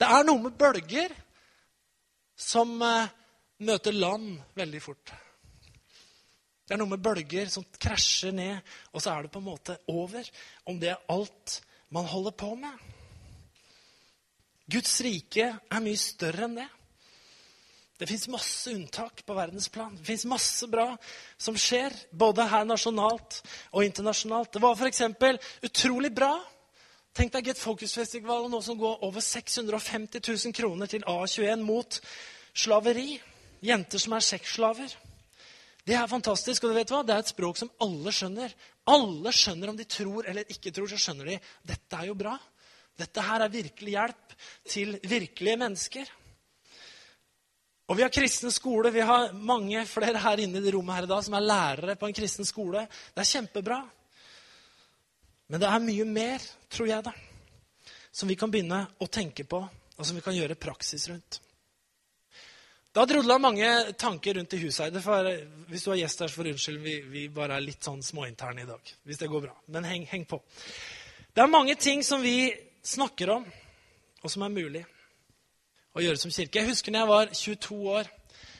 Det er noe med bølger som uh, møter land veldig fort. Det er noe med bølger som krasjer ned, og så er det på en måte over. Om det er alt man holder på med. Guds rike er mye større enn det. Det fins masse unntak på verdensplan. Det fins masse bra som skjer, både her nasjonalt og internasjonalt. Det var f.eks. utrolig bra. Tenk deg Get Focus-festivalen nå som går over 650 000 kroner til A21 mot slaveri. Jenter som er sexslaver. Det er fantastisk. og du vet hva? Det er et språk som alle skjønner. Alle skjønner om de tror eller ikke tror. så skjønner de, Dette er jo bra. Dette her er virkelig hjelp til virkelige mennesker. Og Vi har kristen skole. Vi har mange flere her inne i det rommet her i dag som er lærere på en kristen skole. Det er kjempebra. Men det er mye mer, tror jeg, da, som vi kan begynne å tenke på, og som vi kan gjøre praksis rundt. Har drodla mange tanker rundt i huset. For, hvis du er gjest her, så får unnskyld. Vi, vi, bare er litt sånn småinterne i dag. Hvis det går bra. Men heng, heng, på. Det er mange ting som vi snakker om, og som er mulig å gjøre som kirke. Jeg husker når jeg var 22 år.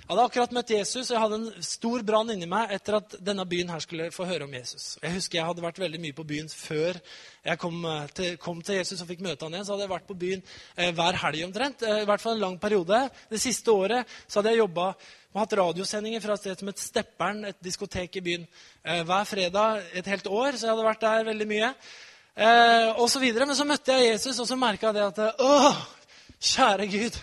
Jeg hadde akkurat møtt Jesus, og jeg hadde en stor brann inni meg etter at denne byen her skulle få høre om Jesus. Jeg husker jeg hadde vært veldig mye på byen før jeg kom eh, til, kom til Jesus og fikk møte han igjen. Så hadde jeg vært på byen eh, hver helg omtrent. Eh, I hvert fall en lang periode. Det siste året så hadde jeg jobba og hatt radiosendinger fra et sted som het Stepperen, et diskotek i byen, eh, hver fredag et helt år. Så jeg hadde vært der veldig mye. Eh, og så videre. Men så møtte jeg Jesus, og så merka jeg det at Å, kjære Gud!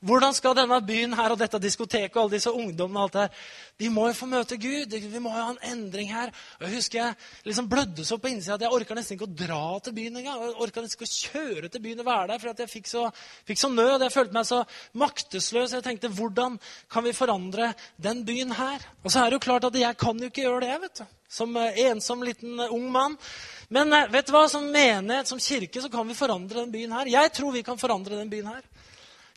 Hvordan skal denne byen her og dette diskoteket og alle disse ungdommene og alt det her, de må jo få møte Gud. Vi må jo ha en endring her. Jeg husker jeg liksom blødde så på innsida at jeg orka nesten ikke å dra til byen engang. Jeg orka nesten ikke å kjøre til byen og være der, for jeg fikk så, fikk så nød. Jeg følte meg så maktesløs. Jeg tenkte hvordan kan vi forandre den byen her? Og så er det jo klart at jeg kan jo ikke gjøre det, vet du. Som eh, ensom liten eh, ung mann. Men eh, vet du hva? som menighet, som kirke, så kan vi forandre den byen her. Jeg tror vi kan forandre den byen her.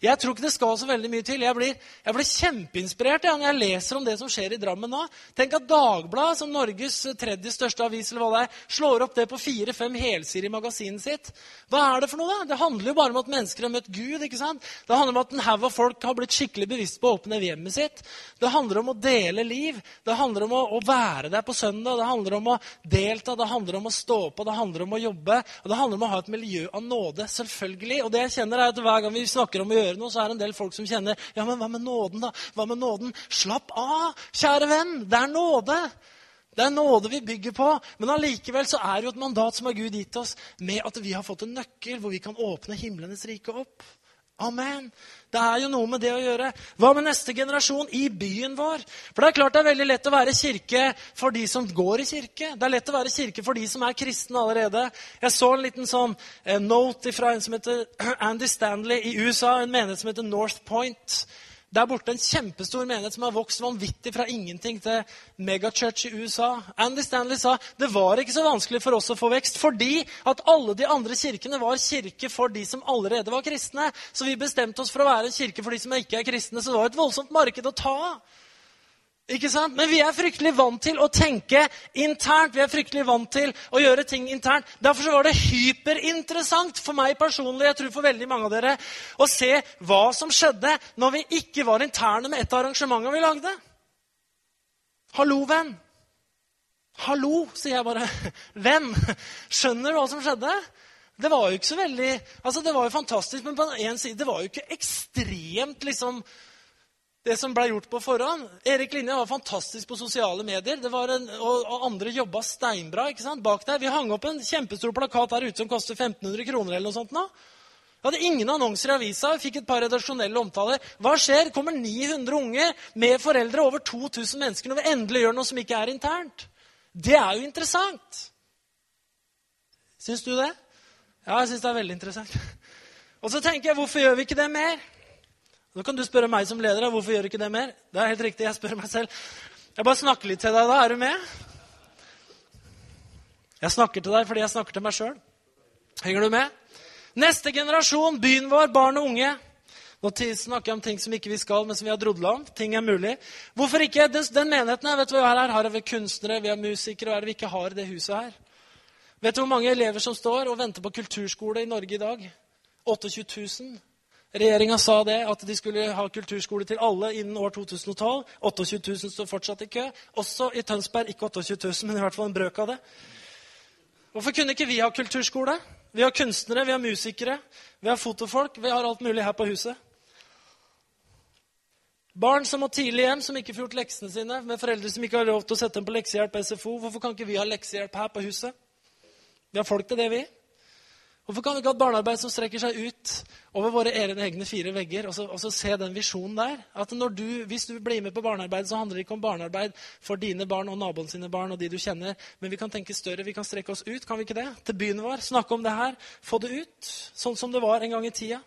Jeg tror ikke det skal så veldig mye til. Jeg blir, jeg blir kjempeinspirert ja, når jeg leser om det som skjer i Drammen nå. Tenk at Dagbladet, som Norges tredje største avis, eller hva det er, slår opp det på fire-fem helsider i magasinet sitt. Hva er det for noe, da? Det handler jo bare om at mennesker har møtt Gud. ikke sant? Det handler om at en haug av folk har blitt skikkelig bevisst på å åpne hjemmet sitt. Det handler om å dele liv. Det handler om å, å være der på søndag. Det handler om å delta. Det handler om å stå på. Det handler om å jobbe. Og det handler om å ha et miljø av nåde, selvfølgelig. Og det jeg kjenner er at hver gang vi snakker om å gjøre gjøre noe, så er det en del folk som kjenner Ja, men hva med nåden, da? Hva med nåden? Slapp av, kjære venn. Det er nåde. Det er nåde vi bygger på. Men allikevel så er det jo et mandat som har Gud gitt oss, med at vi har fått en nøkkel hvor vi kan åpne himlenes rike opp. Amen. Det er jo noe med det å gjøre. Hva med neste generasjon i byen vår? For Det er klart det er veldig lett å være kirke for de som går i kirke. Det er lett å være kirke for de som er kristne allerede. Jeg så en liten sånn eh, note fra en som heter Andy Stanley i USA, en menighet som heter North Point. Der borte en kjempestor menighet som har vokst vanvittig fra ingenting til megachurch i USA. Andy Stanley sa det var ikke så vanskelig for oss å få vekst fordi at alle de andre kirkene var kirke for de som allerede var kristne. Så vi bestemte oss for å være en kirke for de som ikke er kristne. Så det var et voldsomt marked å ta av. Ikke sant? Men vi er fryktelig vant til å tenke internt. Vi er fryktelig vant til å gjøre ting internt. Derfor var det hyperinteressant for meg personlig jeg tror for veldig mange av dere, å se hva som skjedde når vi ikke var interne med et av arrangementene vi lagde. Hallo, venn. Hallo, sier jeg bare. Venn. Skjønner du hva som skjedde? Det var jo ikke så veldig Altså, det var jo fantastisk, men på den ene side det var jo ikke ekstremt liksom det som ble gjort på forhånd. Erik Linje var fantastisk på sosiale medier. En, og, og, andre jobba steinbra ikke sant, bak der. Vi hang opp en kjempestor plakat der ute som koster 1500 kroner. eller noe sånt nå. Vi hadde ingen annonser i avisa, vi fikk et par redaksjonelle omtaler. Hva skjer? Kommer 900 unge med foreldre, over 2000 mennesker, når vi endelig gjør noe som ikke er internt. Det er jo interessant. Syns du det? Ja, jeg syns det er veldig interessant. Og så tenker jeg, hvorfor gjør vi ikke det mer? Nå kan du spørre meg som leder. Hvorfor gjør du ikke det mer? Det er helt riktig, jeg spør meg selv. Jeg bare snakker litt til deg da. Er du med? Jeg snakker til deg fordi jeg snakker til meg sjøl. Henger du med? Neste generasjon, byen vår, barn og unge. Nå snakker jeg om ting som ikke vi skal, men som vi har drodla om. Ting er mulig. Hvorfor ikke? Den, den menigheten her, vet du hva vi har her? Har vi kunstnere, vi har musikere. Hva er det vi ikke har i det huset her? Vet du hvor mange elever som står og venter på kulturskole i Norge i dag? 28 000. Regjeringa sa det, at de skulle ha kulturskole til alle innen år 2012. 28 000 står fortsatt i kø. Også i Tønsberg. Ikke 28 000, men i hvert fall en brøk av det. Hvorfor kunne ikke vi ha kulturskole? Vi har kunstnere, vi har musikere, vi har fotofolk. Vi har alt mulig her på huset. Barn som må tidlig hjem, som ikke får gjort leksene sine, med foreldre som ikke har lov til å sette dem på leksehjelp på SFO. Hvorfor kan ikke vi ha leksehjelp her på huset? Vi har folk til det, vi. Hvorfor kan vi ikke ha et barnearbeid som strekker seg ut over våre egne fire vegger, og så, og så se den visjonen der? At du, Hvis du blir med på barnearbeid, så handler det ikke om barnearbeid for dine barn og naboen sine barn og de du kjenner, men vi kan tenke større. Vi kan strekke oss ut, kan vi ikke det? Til byen vår. Snakke om det her. Få det ut. Sånn som det var en gang i tida.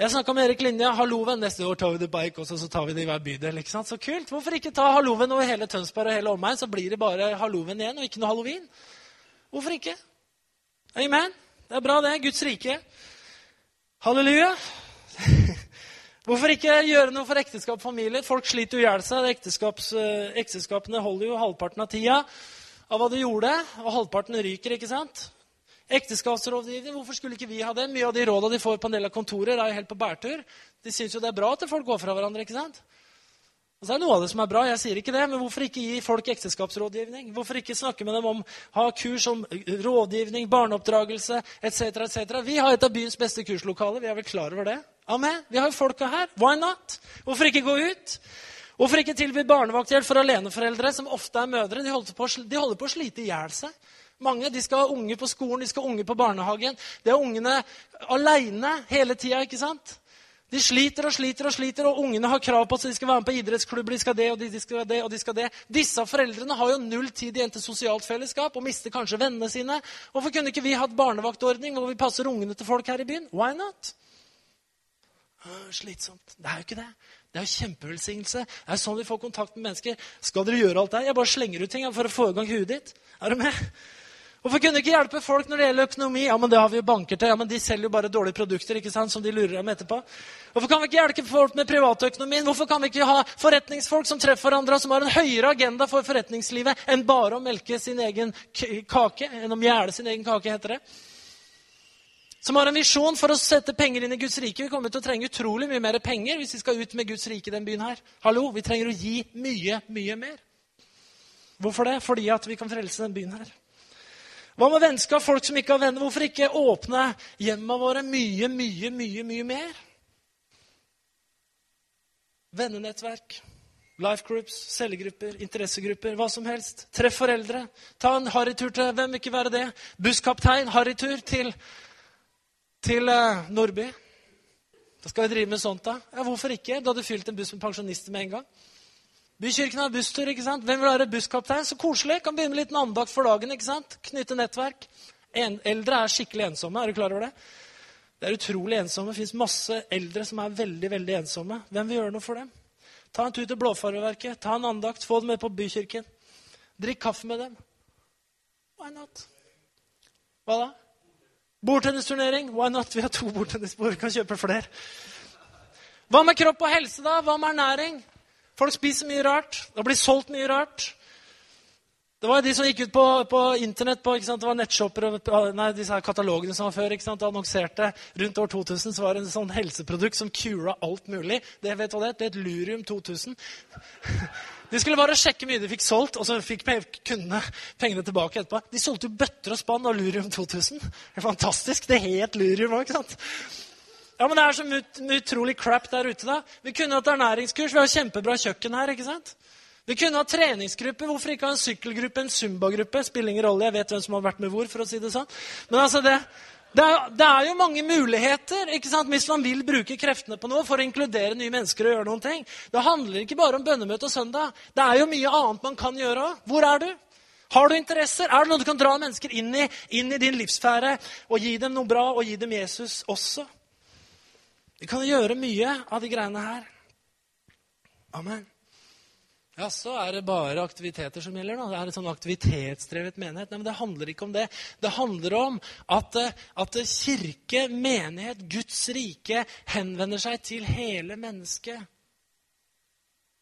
Jeg snakka med Erik Linja. Halloven. Neste år tar vi det bike også, så tar vi det i hver bydel. ikke sant? Så kult. Hvorfor ikke ta halloven over hele Tønsberg og hele omegn? Så blir det bare halloven igjen, og ikke noe halloween. Hvorfor ikke? Amen. Det er bra, det. Guds rike. Halleluja. Hvorfor ikke gjøre noe for ekteskap og familie? Folk sliter jo i hjel seg. Eh, ekteskapene holder jo halvparten av tida av hva de gjorde, og halvparten ryker. ikke sant? Ekteskapsrådgivning, hvorfor skulle ikke vi ha det? Mye av de råda de får på en del av kontorer, er jo helt på bærtur. De syns jo det er bra at folk går fra hverandre. ikke sant? Og så er det noe av det som er bra, jeg sier ikke det, men hvorfor ikke gi folk ekteskapsrådgivning? Hvorfor ikke snakke med dem om ha kurs om rådgivning, barneoppdragelse etc.? Et Vi har et av byens beste kurslokaler. Vi er vel klar over det? Amen. Vi har jo folka her. Why not? Hvorfor ikke gå ut? Hvorfor ikke tilby barnevakthjelp for aleneforeldre, som ofte er mødre? De holder på, de holder på å slite i hjel seg. Mange de skal ha unge på skolen, de skal ha unge på barnehagen. Det er ungene aleine hele tida, ikke sant? De sliter og sliter og sliter, og ungene har krav på at de skal være med på idrettsklubber. de skal det, og de, skal det, og de skal det. Disse foreldrene har jo null tid igjen til sosialt fellesskap og mister kanskje vennene sine. Hvorfor kunne ikke vi hatt barnevaktordning hvor vi passer ungene til folk her i byen? Why not? Slitsomt. Det er jo ikke det. Det er jo kjempevelsignelse. Det er sånn vi får kontakt med mennesker. Skal dere gjøre alt det Jeg bare slenger ut ting for å få i gang huet ditt. Er du med? Hvorfor kunne du ikke hjelpe folk når det gjelder økonomi? Ja, men det har vi jo banker til. Ja, men De selger jo bare dårlige produkter ikke sant, som de lurer dem etterpå. Hvorfor kan vi ikke hjelpe folk med privatøkonomien? Hvorfor kan vi ikke ha forretningsfolk som treffer hverandre, som har en høyere agenda for forretningslivet enn bare å melke sin egen kake? Enn å mjæle sin egen kake, heter det. Som har en visjon for å sette penger inn i Guds rike. Vi kommer til å trenge utrolig mye mer penger hvis vi skal ut med Guds rike i den byen her. Hallo, Vi trenger å gi mye, mye mer. Hvorfor det? Fordi at vi kan frelse den byen her. Hva med vennskap? Folk som ikke har venner. Hvorfor ikke åpne hjemmene våre mye, mye, mye, mye mer? Vennenettverk, life groups, cellegrupper, interessegrupper, hva som helst. Treff foreldre. Ta en harrytur til Hvem vil ikke være det? Busskaptein, harrytur til, til uh, Nordby. Da skal vi drive med sånt, da? Ja, Hvorfor ikke? Du hadde fylt en buss med pensjonister med en gang. Bykirken har busstur. ikke sant? Hvem vil være busskaptein? Så koselig. Kan begynne med en liten andakt for dagen. ikke sant? Knytte nettverk. En, eldre er skikkelig ensomme. Er du klar over det? Det er utrolig ensomme. Det fins masse eldre som er veldig veldig ensomme. Hvem vil gjøre noe for dem? Ta en tur til Blåfarveverket. Ta en andakt. Få dem med på bykirken. Drikk kaffe med dem. Why not? Hva da? Bordtennisturnering? Why not? Vi har to bordtennisbord. Kan kjøpe flere. Hva med kropp og helse, da? Hva med ernæring? Folk spiser mye rart. Det blir solgt mye rart. Det var de som gikk ut på, på Internett på, Det var nettshopper nei, disse her katalogene som var før. ikke sant? Annonserte rundt år 2000 så var det en sånn helseprodukt som cura alt mulig. Det vet hva det er? Det er et Lurium 2000. De skulle bare sjekke mye de fikk solgt, og så fikk kundene pengene tilbake etterpå. De solgte jo bøtter og spann av Lurium 2000. Det er fantastisk. Det het Lurium òg, ikke sant? Ja, men det er så utrolig crap der ute, da. Vi kunne hatt ernæringskurs. Vi har kjempebra kjøkken her, ikke sant? Vi kunne ha treningsgruppe. Hvorfor ikke ha en sykkelgruppe, en zumbagruppe? Spiller ingen rolle. Jeg vet hvem som har vært med hvor, for å si det sånn. Men altså, det, det er, det er, jo mange muligheter ikke sant? hvis man vil bruke kreftene på noe for å inkludere nye mennesker og gjøre noen ting. Det handler ikke bare om bønnemøte og søndag. Det er jo mye annet man kan gjøre òg. Hvor er du? Har du interesser? Er det noe du kan dra mennesker inn i, inn i din livsfære og gi dem noe bra og gi dem Jesus også? Vi kan gjøre mye av de greiene her. Amen. Ja, så er det bare aktiviteter som gjelder. nå. Det er en sånn aktivitetsdrevet menighet. Nei, men Det handler ikke om det. Det handler om at, eh, at kirke, menighet, Guds rike henvender seg til hele mennesket.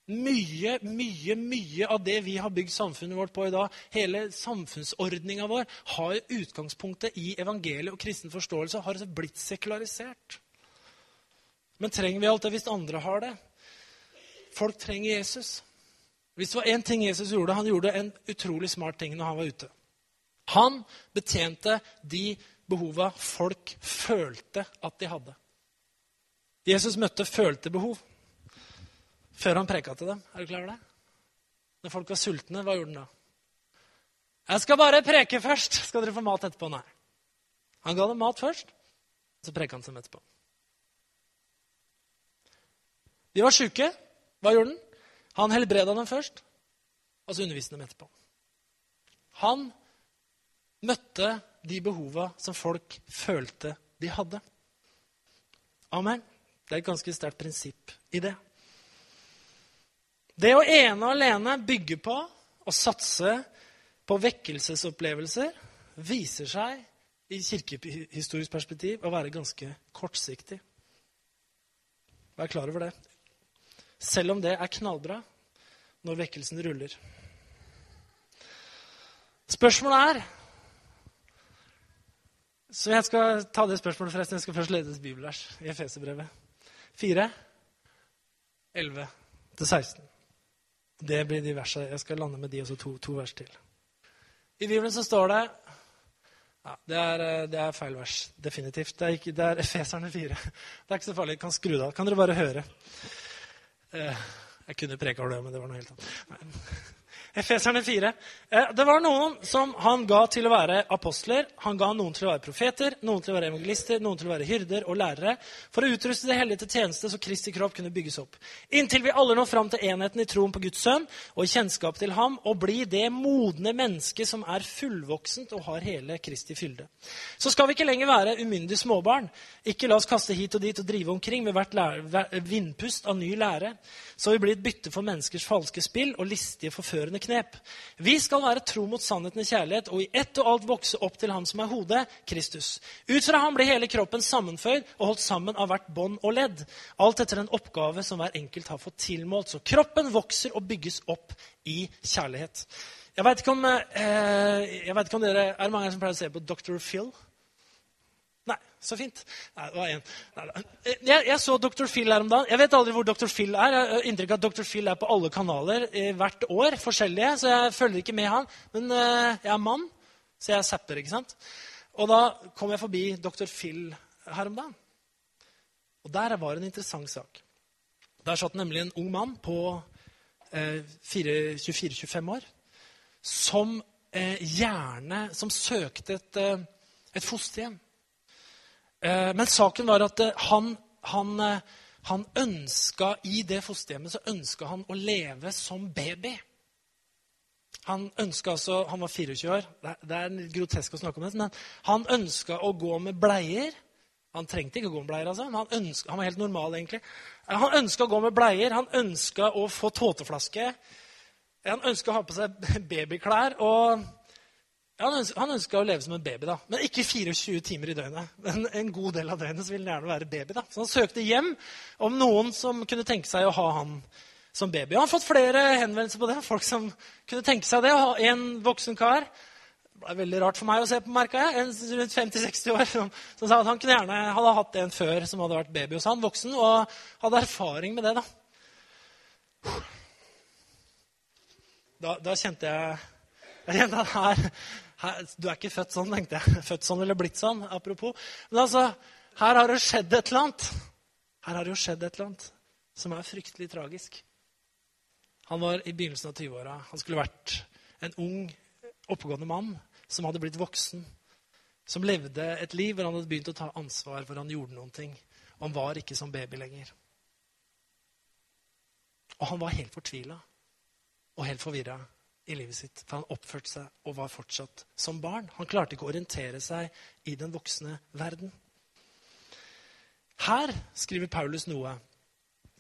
Mye, mye, mye av det vi har bygd samfunnet vårt på i dag, hele samfunnsordninga vår, har utgangspunktet i evangeliet og kristen forståelse har blitt sekularisert. Men trenger vi alt det hvis andre har det? Folk trenger Jesus. Hvis det var én ting Jesus gjorde, han gjorde en utrolig smart ting når han var ute. Han betjente de behova folk følte at de hadde. Jesus møtte følte behov før han preka til dem. Er du klar over det? Når folk var sultne, hva gjorde han da? 'Jeg skal bare preke først. Skal dere få mat etterpå?' Nei. Han ga dem mat først, så preka han til etterpå. De var sjuke. Hva gjorde han? Han helbreda dem først, og så underviste dem etterpå. Han møtte de behova som folk følte de hadde. Amen. Det er et ganske sterkt prinsipp i det. Det å ene og alene bygge på og satse på vekkelsesopplevelser viser seg i kirkehistorisk perspektiv å være ganske kortsiktig. Vær klar over det. Selv om det er knallbra når vekkelsen ruller. Spørsmålet er Så jeg skal ta det spørsmålet forresten. Jeg skal først lede et bibelvers i Efeserbrevet. 4, 11 16. Det blir de versene. Jeg skal lande med de og to, to vers til. I Bibelen så står det ja, det, er, det er feil vers. Definitivt. Det er, ikke, det er Efeserne 4. Det er ikke så farlig. Jeg kan skru det av. Kan dere bare høre? Eh, jeg kunne preka over det, men det var noe helt annet. Efeserne 4. Eh, det var noen som han ga til å være apostler. Han ga noen til å være profeter, noen til å være evangelister, noen til å være hyrder og lærere, for å utruste det hellige til tjeneste så Kristi kropp kunne bygges opp. Inntil vi alle når fram til enheten i troen på Guds sønn og i kjennskap til ham, og bli det modne mennesket som er fullvoksent og har hele Kristi fylde. Så skal vi ikke lenger være umyndige småbarn. Ikke la oss kaste hit og dit og drive omkring med hvert vindpust av ny lære, så vi blir et bytte for menneskers falske spill og listige, forførende knep. Vi skal være tro mot sannheten i kjærlighet og i ett og alt vokse opp til ham som er hodet, Kristus. Ut fra ham blir hele kroppen sammenføyd og holdt sammen av hvert bånd og ledd. Alt etter en oppgave som hver enkelt har fått tilmålt. Så kroppen vokser og bygges opp i kjærlighet. Jeg vet ikke eh, ikke om dere er mange som pleier å se på Dr. Phil. Så fint. Nei, det var én. Jeg, jeg, så Dr. Phil her om dagen. Jeg vet aldri hvor Dr. Phil er. Jeg har inntrykk av at Dr. Phil er på alle kanaler eh, hvert år. forskjellige, Så jeg følger ikke med han. Men eh, jeg er mann, så jeg zapper. ikke sant? Og da kom jeg forbi Dr. Phil her om dagen. Og der var en interessant sak. Der satt nemlig en ung mann på eh, 24-25 år som eh, gjerne Som søkte et, eh, et fosterhjem. Eh, men saken var at eh, han han, eh, han ønska I det fosterhjemmet så ønska han å leve som baby. Han ønska altså, han var 24 år. Det er litt grotesk å snakke om det, men han ønska å gå med bleier. Han trengte ikke å gå med bleier, altså, men han, ønsket, han var helt normal. egentlig. Han ønska å gå med bleier, han ønska å få tåteflaske. Han ønska å ha på seg babyklær. og Han ønska å leve som en baby, da. men ikke 24 timer i døgnet. Men en god del av døgnet så ville han gjerne være baby. da. Så han søkte hjem om noen som kunne tenke seg å ha han som baby. Og han har fått flere henvendelser på det. Folk som kunne tenke seg det. ha En voksen kar det ble veldig rart for meg å se på, merka jeg. En rundt 50-60 år som, som, sa at han kunne gjerne hadde hatt en før som hadde vært baby hos han, voksen, og hadde erfaring med det. Da, da, da kjente jeg, jeg kjente at her, Du er ikke født sånn, tenkte jeg. Født sånn eller blitt sånn, apropos. Men altså, her har det skjedd et eller annet. Her har det jo skjedd et eller annet som er fryktelig tragisk. Han var i begynnelsen av 20-åra. Han skulle vært en ung, oppegående mann som hadde blitt voksen. Som levde et liv hvor han hadde begynt å ta ansvar, hvor han gjorde noen ting. Og han var ikke som baby lenger. Og han var helt fortvila og helt forvirra i livet sitt. For han oppførte seg og var fortsatt som barn. Han klarte ikke å orientere seg i den voksne verden. Her skriver Paulus noe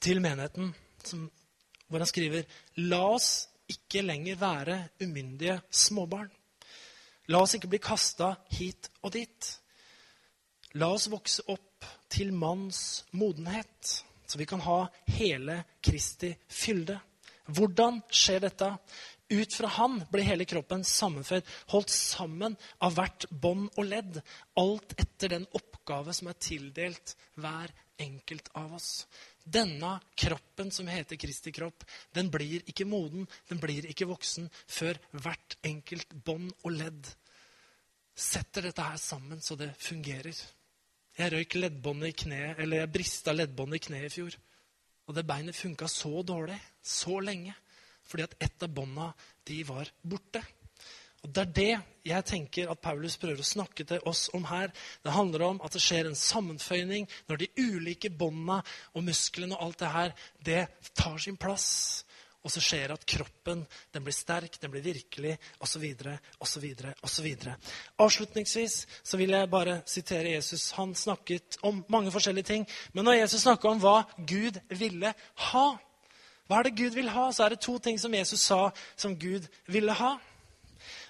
til menigheten som hvor han skriver La oss ikke lenger være umyndige småbarn. La oss ikke bli kasta hit og dit. La oss vokse opp til manns modenhet, så vi kan ha hele Kristi fylde. Hvordan skjer dette? Ut fra han ble hele kroppen sammenføyd, holdt sammen av hvert bånd og ledd, alt etter den oppgave som er tildelt hver enkelt av oss. Denne kroppen som heter Kristi kropp, den blir ikke moden, den blir ikke voksen før hvert enkelt bånd og ledd setter dette her sammen så det fungerer. Jeg røyk leddbåndet i kneet, eller jeg brista leddbåndet i kneet i fjor. Og det beinet funka så dårlig, så lenge, fordi at ett av bånda de var borte. Og Det er det jeg tenker at Paulus prøver å snakke til oss om her. Det handler om at det skjer en sammenføyning når de ulike båndene og musklene og alt det her, det tar sin plass. Og så skjer det at kroppen den blir sterk, den blir virkelig, osv., osv., osv. Avslutningsvis så vil jeg bare sitere Jesus. Han snakket om mange forskjellige ting. Men når Jesus snakker om hva Gud ville ha, hva er det Gud vil ha, så er det to ting som Jesus sa som Gud ville ha.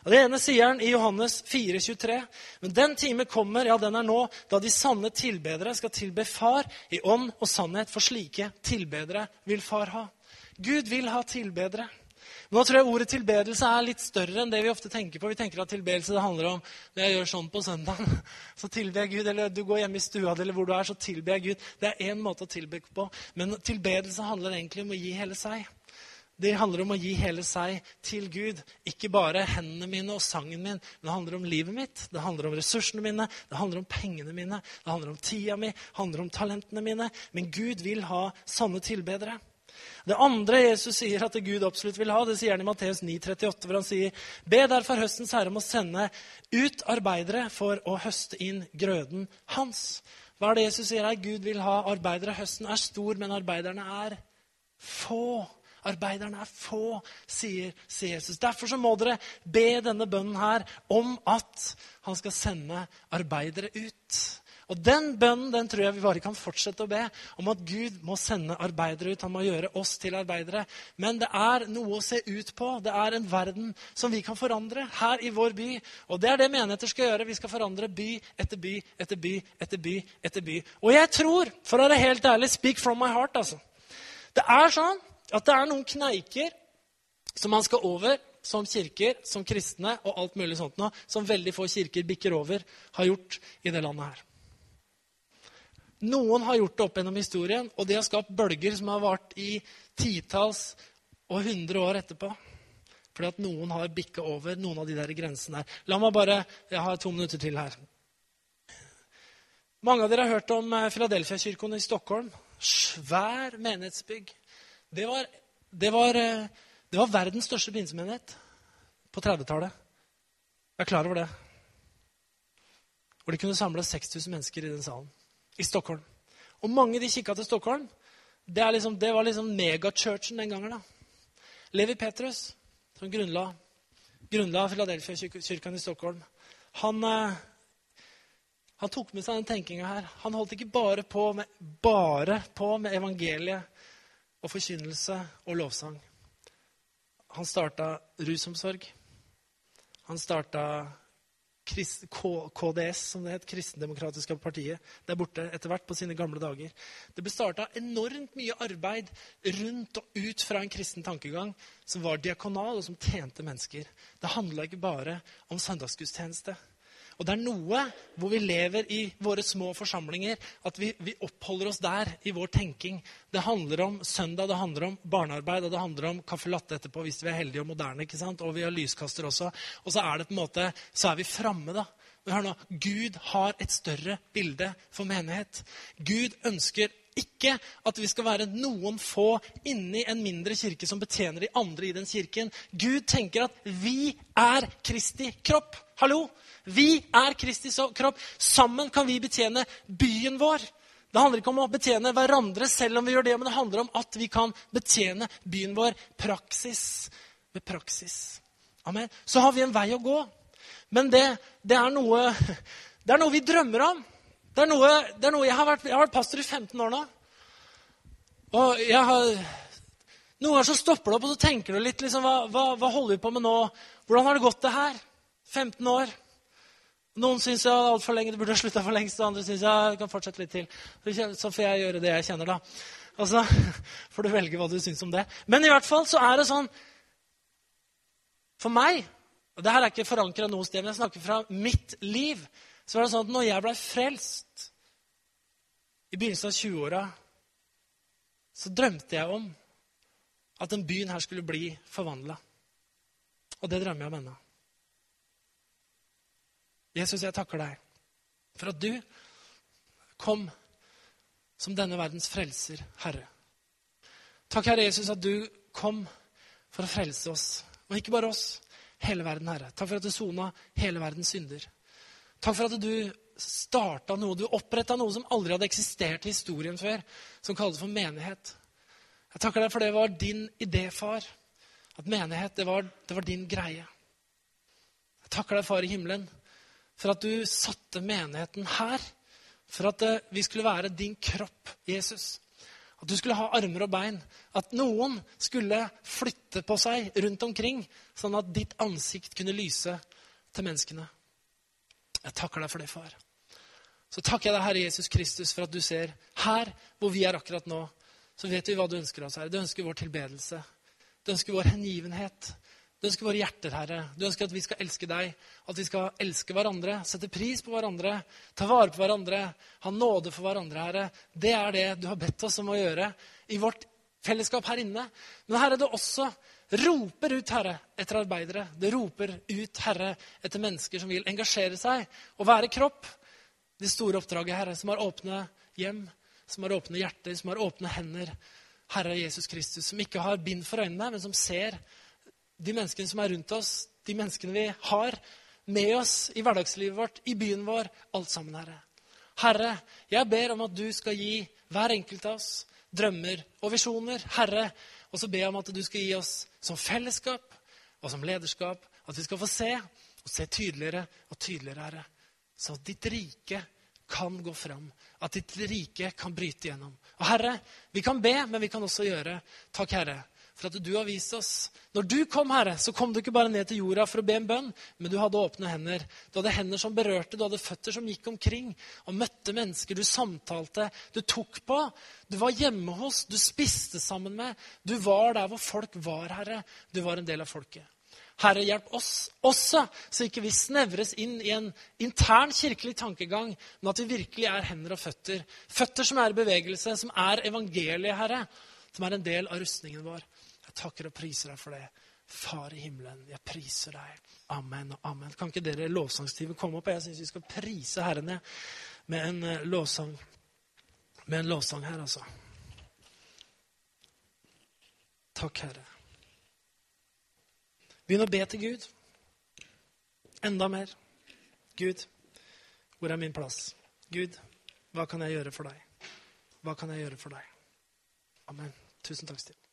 Og Det ene sier han i Johannes 4, 23. Men den time kommer, ja, den er nå, da de sanne tilbedere skal tilbe Far i ånd og sannhet, for slike tilbedere vil Far ha. Gud vil ha tilbedere. Nå tror jeg ordet tilbedelse er litt større enn det vi ofte tenker på. Vi tenker at tilbedelse det handler om når jeg gjør sånn på søndagen, så tilber jeg Gud. Eller du går hjemme i stua eller hvor du er, så tilber jeg Gud. Det er én måte å tilbe på. Men tilbedelse handler egentlig om å gi hele seg. Det handler om å gi hele seg til Gud. Ikke bare hendene mine og sangen min, men det handler om livet mitt. Det handler om ressursene mine, det handler om pengene mine, det handler om tida mi, det handler om talentene mine. Men Gud vil ha sånne tilbedere. Det andre Jesus sier at Gud absolutt vil ha, det sier han i Matteus 9,38, hvor han sier Be derfor høstens herre om å sende ut arbeidere for å høste inn grøden hans. Hva er det Jesus sier her? Gud vil ha arbeidere. Høsten er stor, men arbeiderne er få. Arbeiderne er få, sier, Jesus. Derfor så må dere be denne bønnen her om at han skal sende arbeidere ut. Og Den bønnen den tror jeg vi bare kan fortsette å be. Om at Gud må sende arbeidere ut. Han må gjøre oss til arbeidere. Men det er noe å se ut på. Det er en verden som vi kan forandre her i vår by. Og det er det menigheter skal gjøre. Vi skal forandre by etter by etter by etter by. etter by. Og jeg tror, for å være helt ærlig, speak from my heart, altså. Det er sånn at det er noen kneiker som man skal over som kirker, som kristne og alt mulig sånt nå, som veldig få kirker bikker over, har gjort i det landet her. Noen har gjort det opp gjennom historien, og det har skapt bølger som har vart i titalls og hundre år etterpå. Fordi at noen har bikka over noen av de der grensene der. La meg bare, Jeg har to minutter til her. Mange av dere har hørt om Filadelfia-kirken i Stockholm. Svær menighetsbygg. Det var, det var, eh, det var verdens største pinsemenighet på 30-tallet. Jeg er klar over det. Og de kunne samle 6000 mennesker i den salen. I Stockholm. Og mange de kikka til Stockholm. Det, liksom, det var liksom megachurchen den gangen. da. Levi Petrus, som grunnla, grunnla Philadelphia-kirken i Stockholm, han, eh, han, tok med seg den tenkinga her. Han holdt ikke bare på, med, bare på med evangeliet og forkynnelse og lovsang. Han starta rusomsorg. Han starta KDS, som det het, Kristendemokratiske partiet, der borte etter hvert på sine gamle dager. Det ble starta enormt mye arbeid rundt og ut fra en kristen tankegang som var diakonal, og som tjente mennesker. Det handla ikke bare om søndagsgudstjeneste. Og det er noe hvor vi lever i våre små forsamlinger, at vi, vi, oppholder oss der i vår tenking. Det handler om søndag, det handler om barnearbeid og det handler om caffè latte etterpå hvis vi er heldige og moderne. ikke sant? Og vi har lyskaster også. Og så er det på en måte, så er vi framme, da. Hør nå, Gud har et større bilde for menighet. Gud ønsker ikke at vi skal være noen få inni en mindre kirke som betjener de andre i den kirken. Gud tenker at vi er Kristi kropp. Hallo! Vi er Kristi kropp. Sammen kan vi betjene byen vår. Det handler ikke om å betjene hverandre selv om vi gjør det, men det handler om at vi kan betjene byen vår praksis ved praksis. Amen. Så har vi en vei å gå. Men det, det, er, noe, det er noe vi drømmer om. Det er noe, det er noe jeg, har vært, jeg, har vært, pastor i 15 år nå. Og jeg har, Noen ganger så stopper det opp, og så tenker du litt liksom, hva, hva, hva holder vi på med nå? Hvordan har det gått, det her? 15 år. Noen syns jeg har altfor lenge, det burde ha slutta for lengst. Og andre syns jeg kan fortsette litt til. Så får jeg gjøre det jeg kjenner, da. Og så får du velge hva du syns om det. Men i hvert fall så er det sånn For meg og det her er ikke forankra noe sted, men jeg snakker fra mitt liv. Så var det sånn at når jeg blei frelst i begynnelsen av 20-åra, så drømte jeg om at den byen her skulle bli forvandla. Og det drømmer jeg om ennå. Jesus, jeg takker deg for at du kom som denne verdens frelser, Herre. Takk, Herre Jesus, at du kom for å frelse oss. Og ikke bare oss, hele verden, Herre. Takk for at du sona hele verdens synder. Takk for at du starta noe, du oppretta noe som aldri hadde eksistert i historien før, som kalles for menighet. Jeg takker deg for det var din idé, far. At menighet, det var, det var din greie. Jeg takker deg, far i himmelen, for at du satte menigheten her. For at eh, vi skulle være din kropp, Jesus. At du skulle ha armer og bein. At noen skulle flytte på seg rundt omkring, sånn at ditt ansikt kunne lyse til menneskene. Jeg takker deg for det, far. Så takker jeg deg, Herre Jesus Kristus, for at du ser her hvor vi er akkurat nå. Så vet vi hva du ønsker oss, Herre. Du ønsker vår tilbedelse. Du ønsker vår hengivenhet. Du ønsker våre hjerter, Herre. Du ønsker at vi skal elske deg, at vi skal elske hverandre, sette pris på hverandre, ta vare på hverandre, ha nåde for hverandre, Herre. Det er det du har bedt oss om å gjøre i vårt fellesskap her inne. Men Herre, det er også roper ut, Herre, etter arbeidere. Det roper ut, Herre, etter mennesker som vil engasjere seg og være kropp. Det store oppdraget, Herre, som har åpne hjem, som har åpne hjerter, som har åpne hender. Herre Jesus Kristus, som ikke har bind for øynene, men som ser de menneskene som er rundt oss, de menneskene vi har med oss i hverdagslivet vårt, i byen vår, alt sammen, Herre. Herre, jeg ber om at du skal gi hver enkelt av oss drømmer og visjoner. Herre, og så ber jeg om at du skal gi oss som fellesskap og som lederskap at vi skal få se og se tydeligere og tydeligere, Herre. Så at ditt rike kan gå fram. At ditt rike kan bryte gjennom. Og Herre, vi kan be, men vi kan også gjøre. Takk, Herre for at du har vist oss. Når du kom, Herre, så kom du ikke bare ned til jorda for å be en bønn, men du hadde åpne hender. Du hadde hender som berørte, du hadde føtter som gikk omkring og møtte mennesker. Du samtalte, du tok på. Du var hjemme hos, du spiste sammen med. Du var der hvor folk var, Herre. Du var en del av folket. Herre, hjelp oss også, så ikke vi snevres inn i en intern kirkelig tankegang, men at vi virkelig er hender og føtter. Føtter som er i bevegelse, som er evangeliet, Herre. Som er en del av rustningen vår takker og priser deg for det. Far i himmelen, jeg priser deg. Amen og amen. Kan ikke dere lovsangstimen komme opp? Jeg syns vi skal prise Herren med en uh, lovsang med en lovsang her, altså. Takk, Herre. Begynn å be til Gud. Enda mer. Gud, hvor er min plass? Gud, hva kan jeg gjøre for deg? Hva kan jeg gjøre for deg? Amen. Tusen takk, Stian.